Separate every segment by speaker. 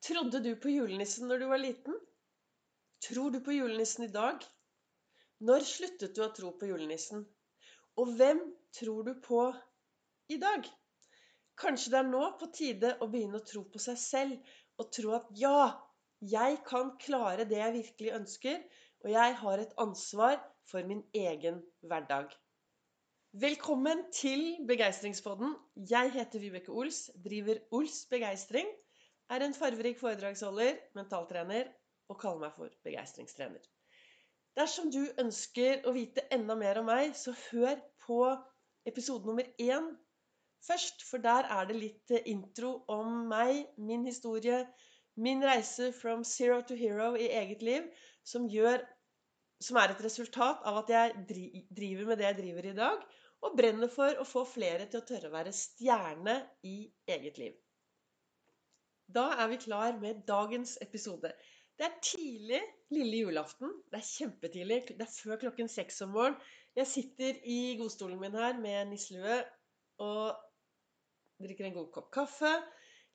Speaker 1: Trodde du på julenissen når du var liten? Tror du på julenissen i dag? Når sluttet du å tro på julenissen? Og hvem tror du på i dag? Kanskje det er nå på tide å begynne å tro på seg selv og tro at ja, jeg kan klare det jeg virkelig ønsker, og jeg har et ansvar for min egen hverdag. Velkommen til Begeistringspodden. Jeg heter Vibeke Ols, driver Ols Begeistring er en farverik foredragsholder, mentaltrener og kaller meg for begeistringstrener. Dersom du ønsker å vite enda mer om meg, så hør på episode nummer én først. For der er det litt intro om meg, min historie, min reise from zero to hero i eget liv, som, gjør, som er et resultat av at jeg driver med det jeg driver i dag, og brenner for å få flere til å tørre å være stjerne i eget liv. Da er vi klar med dagens episode. Det er tidlig lille julaften. Det er kjempetidlig. Det er før klokken seks om morgenen. Jeg sitter i godstolen min her med nisselue og drikker en god kopp kaffe.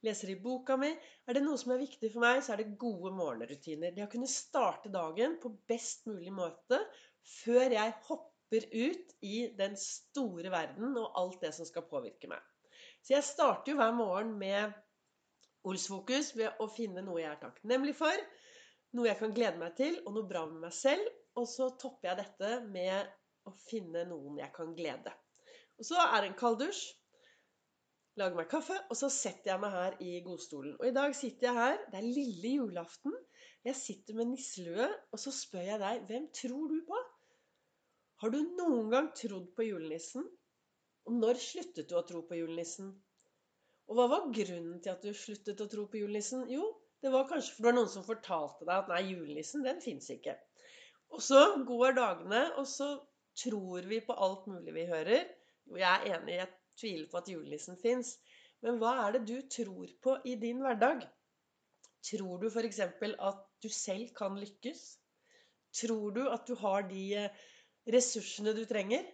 Speaker 1: Leser i boka mi. Er det noe som er viktig for meg, så er det gode morgenrutiner. Det å kunne starte dagen på best mulig måte før jeg hopper ut i den store verden og alt det som skal påvirke meg. Så jeg starter jo hver morgen med Olsfokus ved å finne noe jeg er takknemlig for, noe jeg kan glede meg til, og noe bra med meg selv. Og så topper jeg dette med å finne noen jeg kan glede. Og så er det en kald dusj. Lager meg kaffe, og så setter jeg meg her i godstolen. Og i dag sitter jeg her. Det er lille julaften. Jeg sitter med nisselue, og så spør jeg deg hvem tror du på? Har du noen gang trodd på julenissen? Og når sluttet du å tro på julenissen? Og hva var grunnen til at du sluttet å tro på julenissen? Jo, det var kanskje for det var noen som fortalte deg at nei, julenissen, den fins ikke. Og så går dagene, og så tror vi på alt mulig vi hører. Og jeg er enig, jeg tviler på at julenissen fins. Men hva er det du tror på i din hverdag? Tror du f.eks. at du selv kan lykkes? Tror du at du har de eh, ressursene du trenger?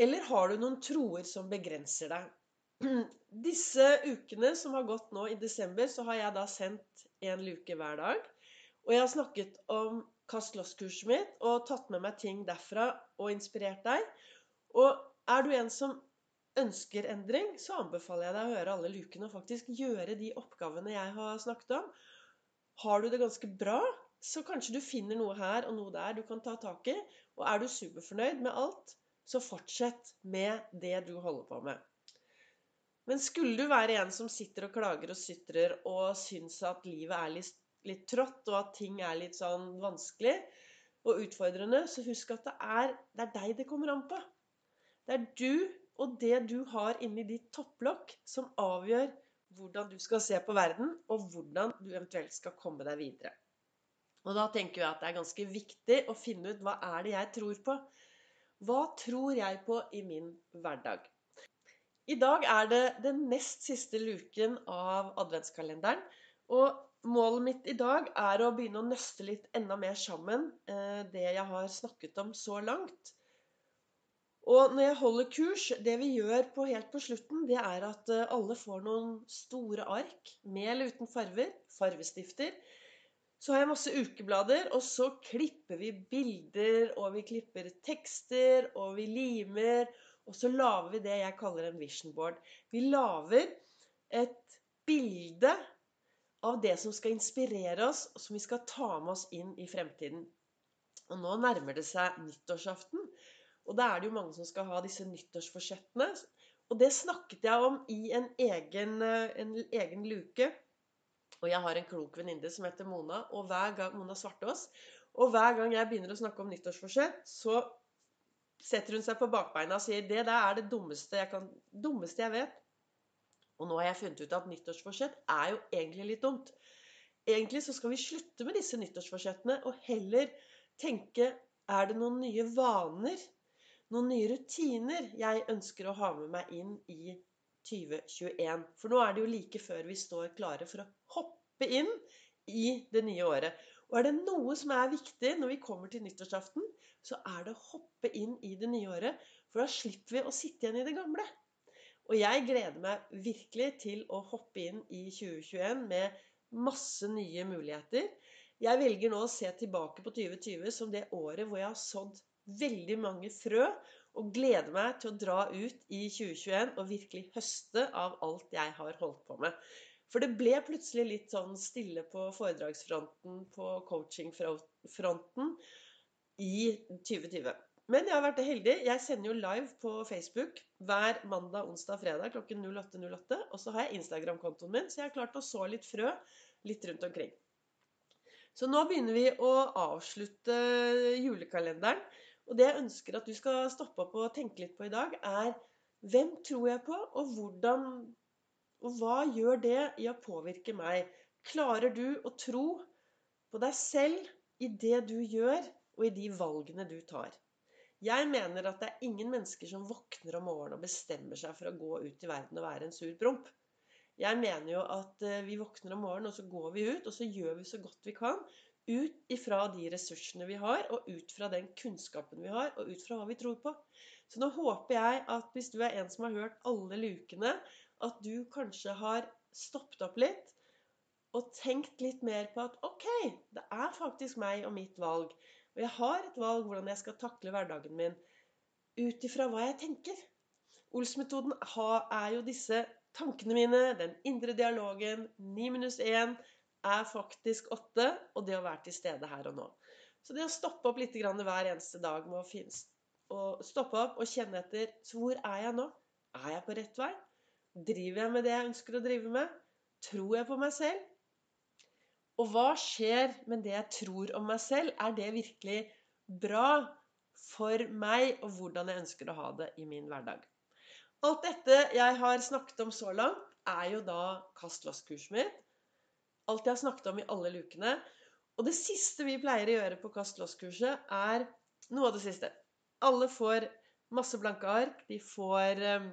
Speaker 1: Eller har du noen troer som begrenser deg? Disse ukene som har gått nå i desember, så har jeg da sendt en luke hver dag. Og jeg har snakket om Kast loss-kurset mitt og tatt med meg ting derfra og inspirert deg. Og er du en som ønsker endring, så anbefaler jeg deg å høre alle lukene og faktisk gjøre de oppgavene jeg har snakket om. Har du det ganske bra, så kanskje du finner noe her og noe der du kan ta tak i. Og er du superfornøyd med alt, så fortsett med det du holder på med. Men skulle du være en som sitter og klager og sytrer og syns at livet er litt, litt, trått, og at ting er litt sånn vanskelig og utfordrende, så husk at det er, det er deg det kommer an på. Det er du og det du har inni ditt topplokk, som avgjør hvordan du skal se på verden, og hvordan du eventuelt skal komme deg videre. Og da tenker jeg at det er ganske viktig å finne ut hva er det jeg tror på. Hva tror jeg på i min hverdag? I dag er det den nest siste luken av adventskalenderen. Og målet mitt i dag er å begynne å nøste litt enda mer sammen eh, det jeg har snakket om så langt. Og når jeg holder kurs, det vi gjør på, helt på slutten, det er at eh, alle får noen store ark med eller uten farver, farvestifter. Så har jeg masse ukeblader, og så klipper vi bilder, og vi klipper tekster, og vi limer. Og så lager vi det jeg kaller en vision board. Vi lager et bilde av det som skal inspirere oss, og som vi skal ta med oss inn i fremtiden. Og nå nærmer det seg nyttårsaften. Og da er det jo mange som skal ha disse nyttårsforsettene. Og det snakket jeg om i en egen, en egen luke. Og jeg har en klok venninne som heter Mona, og hver gang, Mona Svartås. Og hver gang jeg begynner å snakke om nyttårsforsett, så setter hun seg på bakbeina og sier det der er det dummeste jeg, kan, dummeste jeg vet. Og nå har jeg funnet ut at nyttårsforsett er jo egentlig litt dumt. Egentlig så skal vi slutte med disse nyttårsforsettene og heller tenke er det noen nye vaner, noen nye rutiner jeg ønsker å ha med meg inn i 2021. For nå er det jo like før vi står klare for å hoppe inn i det nye året. Og er det noe som er viktig når vi kommer til nyttårsaften, så er det å hoppe inn i det nye året. For da slipper vi å sitte igjen i det gamle. Og jeg gleder meg virkelig til å hoppe inn i 2021 med masse nye muligheter. Jeg velger nå å se tilbake på 2020 som det året hvor jeg har sådd veldig mange frø, og gleder meg til å dra ut i 2021 og virkelig høste av alt jeg har holdt på med. For det ble plutselig litt sånn stille på foredragsfronten, på coachingfronten i 2020. Men jeg har vært heldig. Jeg sender jo live på Facebook hver mandag, onsdag og fredag klokken 08.08. 08, og så har jeg Instagram-kontoen min, så jeg har klart å så litt frø litt rundt omkring. Så nå begynner vi å avslutte julekalenderen. Og det jeg ønsker at du skal stoppe opp og tenke litt på i dag, er hvem tror jeg på, og hvordan Og hva gjør det i å påvirke meg? Klarer du å tro på deg selv i det du gjør, og i de valgene du tar? Jeg mener at det er ingen mennesker som våkner om morgenen og bestemmer seg for å gå ut i verden og være en sur promp. Jeg mener jo at eh, vi våkner om morgenen, og så går vi ut, og så gjør vi så godt vi kan. Ut ifra de ressursene vi har, og ut fra den kunnskapen vi har, og ut fra hva vi tror på. Så nå håper jeg at hvis du er en som har hørt alle lukene, at du kanskje har stoppet opp litt og tenkt litt mer på at OK, det er faktisk meg og mitt valg. Og jeg har et valg hvordan jeg skal takle hverdagen min ut ifra hva jeg tenker. Ols-metoden er jo disse tankene mine, den indre dialogen. Ni minus én er faktisk åtte, og det å være til stede her og nå. Så det å stoppe opp litt hver eneste dag med å stoppe opp og kjenne etter Så hvor er jeg nå? Er jeg på rett vei? Driver jeg med det jeg ønsker å drive med? Tror jeg på meg selv? Og hva skjer med det jeg tror om meg selv? Er det virkelig bra for meg, og hvordan jeg ønsker å ha det i min hverdag? Alt dette jeg har snakket om så langt, er jo da Kast vask-kurset mitt. Alt jeg har snakket om i alle lukene. Og det siste vi pleier å gjøre på Kast vask-kurset, er noe av det siste. Alle får masse blanke ark. De får um,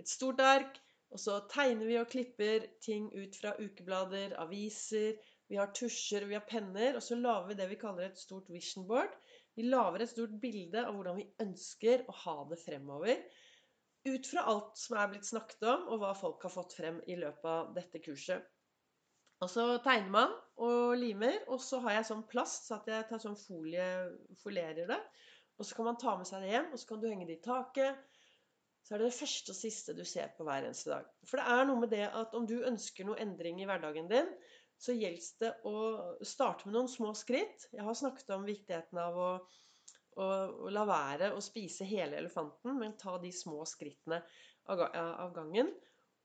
Speaker 1: et stort ark. Og så tegner vi og klipper ting ut fra ukeblader, aviser, vi har tusjer, vi har penner, og så lager vi det vi kaller et stort vision board. Vi lager et stort bilde av hvordan vi ønsker å ha det fremover. Ut fra alt som er blitt snakket om, og hva folk har fått frem i løpet av dette kurset. Og så tegner man og limer, og så har jeg sånn plast, så at jeg tar sånn folie, folierer det. Og så kan man ta med seg det hjem, og så kan du henge det i taket. Så er det det første og siste du ser på hver eneste dag. For det er noe med det at om du ønsker noe endring i hverdagen din, så gjelder det å starte med noen små skritt. Jeg har snakket om viktigheten av å, å, å la være å spise hele elefanten, men ta de små skrittene av, gangen.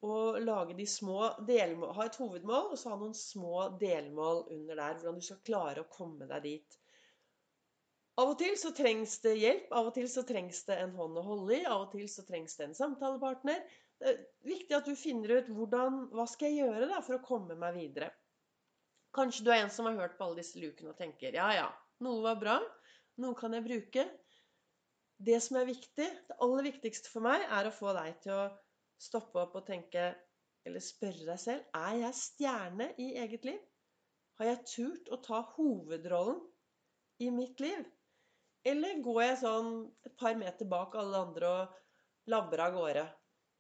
Speaker 1: Og lage de små delmål, ha et hovedmål, og så ha noen små delmål under der. Hvordan du skal klare å komme deg dit. Av og til så trengs det hjelp, av og til så trengs det en hånd å holde i, av og til så trengs det en samtalepartner. Det er viktig at du finner ut hvordan, hva skal jeg gjøre da for å komme meg videre. Kanskje du er en som har hørt på alle disse lukene og tenker ja, ja, noe var bra, noe kan jeg bruke. Det som er viktig, det aller viktigste for meg, er å få deg til å stoppe opp og tenke, eller spørre deg selv Er jeg stjerne i eget liv? Har jeg turt å ta hovedrollen i mitt liv? Eller går jeg sånn et par meter bak alle andre og labber av gårde?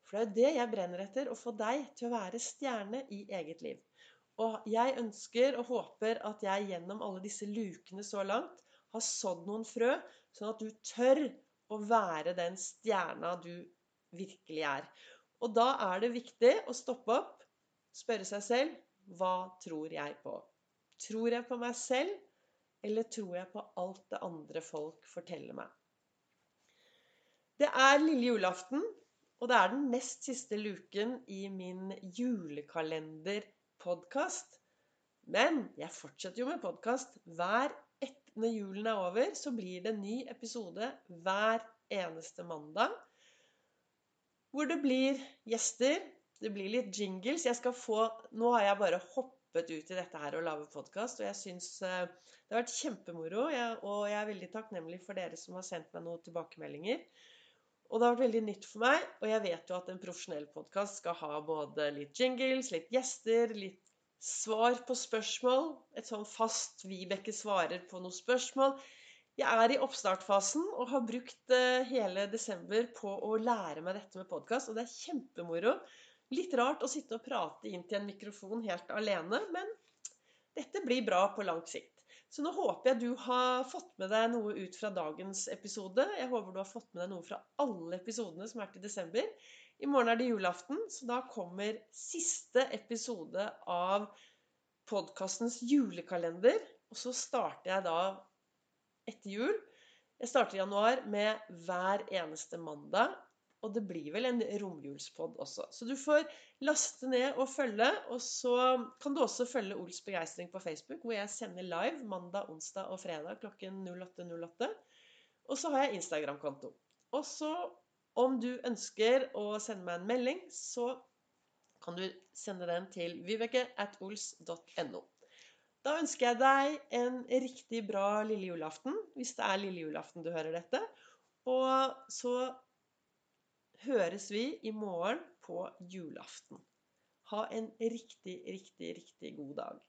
Speaker 1: For det er jo det jeg brenner etter, å få deg til å være stjerne i eget liv. Og jeg ønsker og håper at jeg gjennom alle disse lukene så langt har sådd noen frø, sånn at du tør å være den stjerna du virkelig er. Og da er det viktig å stoppe opp, spørre seg selv hva tror jeg på? Tror jeg på meg selv, eller tror jeg på alt det andre folk forteller meg? Det er lille julaften, og det er den nest siste luken i min julekalender podkast. Men jeg fortsetter jo med podkast. Hver etter når julen er over, så blir det en ny episode hver eneste mandag. Hvor det blir gjester. Det blir litt jingles. Jeg skal få Nå har jeg bare hoppet ut i dette her og lage podkast, og jeg syns eh, det har vært kjempemoro. og jeg er veldig takknemlig for dere som har sendt meg noen tilbakemeldinger. Og det har vært veldig nytt for meg. Og jeg vet jo at en profesjonell podkast skal ha både litt jingles, litt gjester, litt svar på spørsmål. Et sånn fast Vibeke svarer på noen spørsmål. Jeg er i oppstartfasen og har brukt eh, hele desember på å lære meg dette med podkast, og det er kjempemoro. Litt rart å sitte og prate inn til en mikrofon helt alene, men dette blir bra på lang sikt. Så nå håper jeg du har fått med deg noe ut fra dagens episode. Jeg håper du har fått med deg noe fra alle episodene som er til desember. I morgen er det julaften, så da kommer siste episode av podkastens julekalender. Og så starter jeg da etter jul. Jeg starter i januar med hver eneste mandag og det blir vel en romjulspod også. Så du får laste ned og følge. Og så kan du også følge Ols begeistring på Facebook, hvor jeg sender live mandag, onsdag og fredag klokken 08.08. 08. Og så har jeg Instagram-konto. Og så, om du ønsker å sende meg en melding, så kan du sende den til vibeke.ols.no. Da ønsker jeg deg en riktig bra lille julaften, hvis det er lille julaften du hører dette. Og så høres vi i morgen på julaften. Ha en riktig, riktig, riktig god dag.